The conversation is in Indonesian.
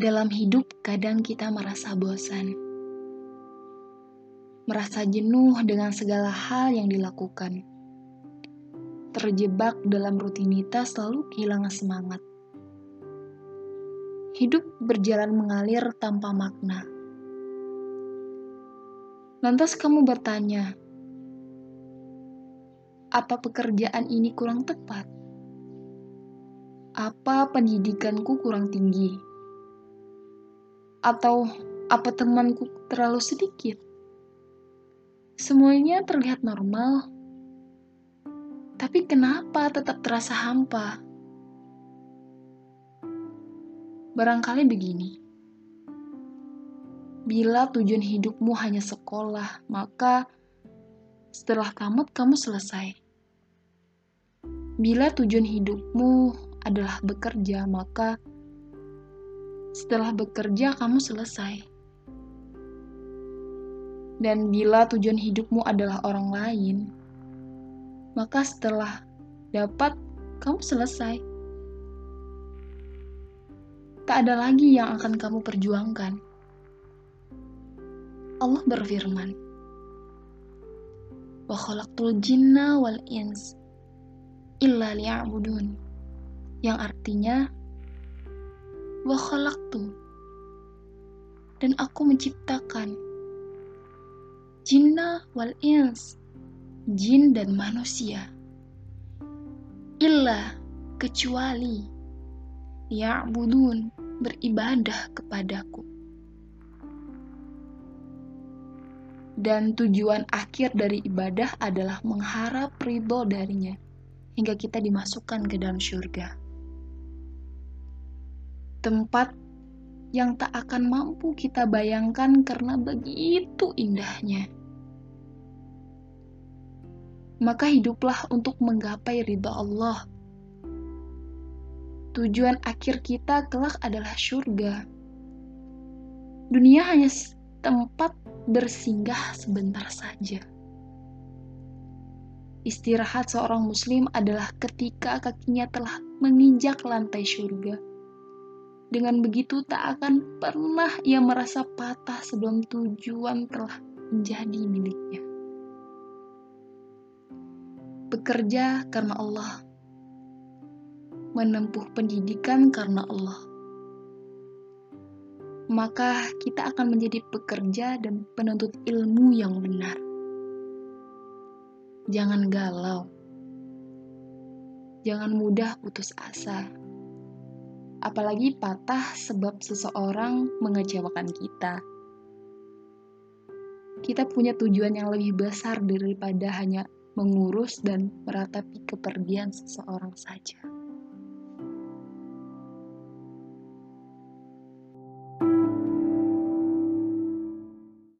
Dalam hidup, kadang kita merasa bosan, merasa jenuh dengan segala hal yang dilakukan, terjebak dalam rutinitas, lalu kehilangan semangat. Hidup berjalan mengalir tanpa makna. Lantas kamu bertanya, apa pekerjaan ini kurang tepat? Apa pendidikanku kurang tinggi? Atau apa temanku terlalu sedikit? Semuanya terlihat normal, tapi kenapa tetap terasa hampa? Barangkali begini. Bila tujuan hidupmu hanya sekolah, maka setelah tamat kamu selesai. Bila tujuan hidupmu adalah bekerja, maka setelah bekerja, kamu selesai. Dan bila tujuan hidupmu adalah orang lain, maka setelah dapat, kamu selesai. Tak ada lagi yang akan kamu perjuangkan. Allah berfirman, "Wa khalaqtul jinna wal ins illa liya'budun." Yang artinya wa khalaqtu. Dan aku menciptakan jinna wal ins jin dan manusia. Illa kecuali ya'budun beribadah kepadaku. Dan tujuan akhir dari ibadah adalah mengharap ridho darinya hingga kita dimasukkan ke dalam surga tempat yang tak akan mampu kita bayangkan karena begitu indahnya. Maka hiduplah untuk menggapai ridha Allah. Tujuan akhir kita kelak adalah surga. Dunia hanya tempat bersinggah sebentar saja. Istirahat seorang muslim adalah ketika kakinya telah menginjak lantai surga dengan begitu tak akan pernah ia merasa patah sebelum tujuan telah menjadi miliknya. Bekerja karena Allah, menempuh pendidikan karena Allah, maka kita akan menjadi pekerja dan penuntut ilmu yang benar. Jangan galau, jangan mudah putus asa apalagi patah sebab seseorang mengecewakan kita. Kita punya tujuan yang lebih besar daripada hanya mengurus dan meratapi kepergian seseorang saja.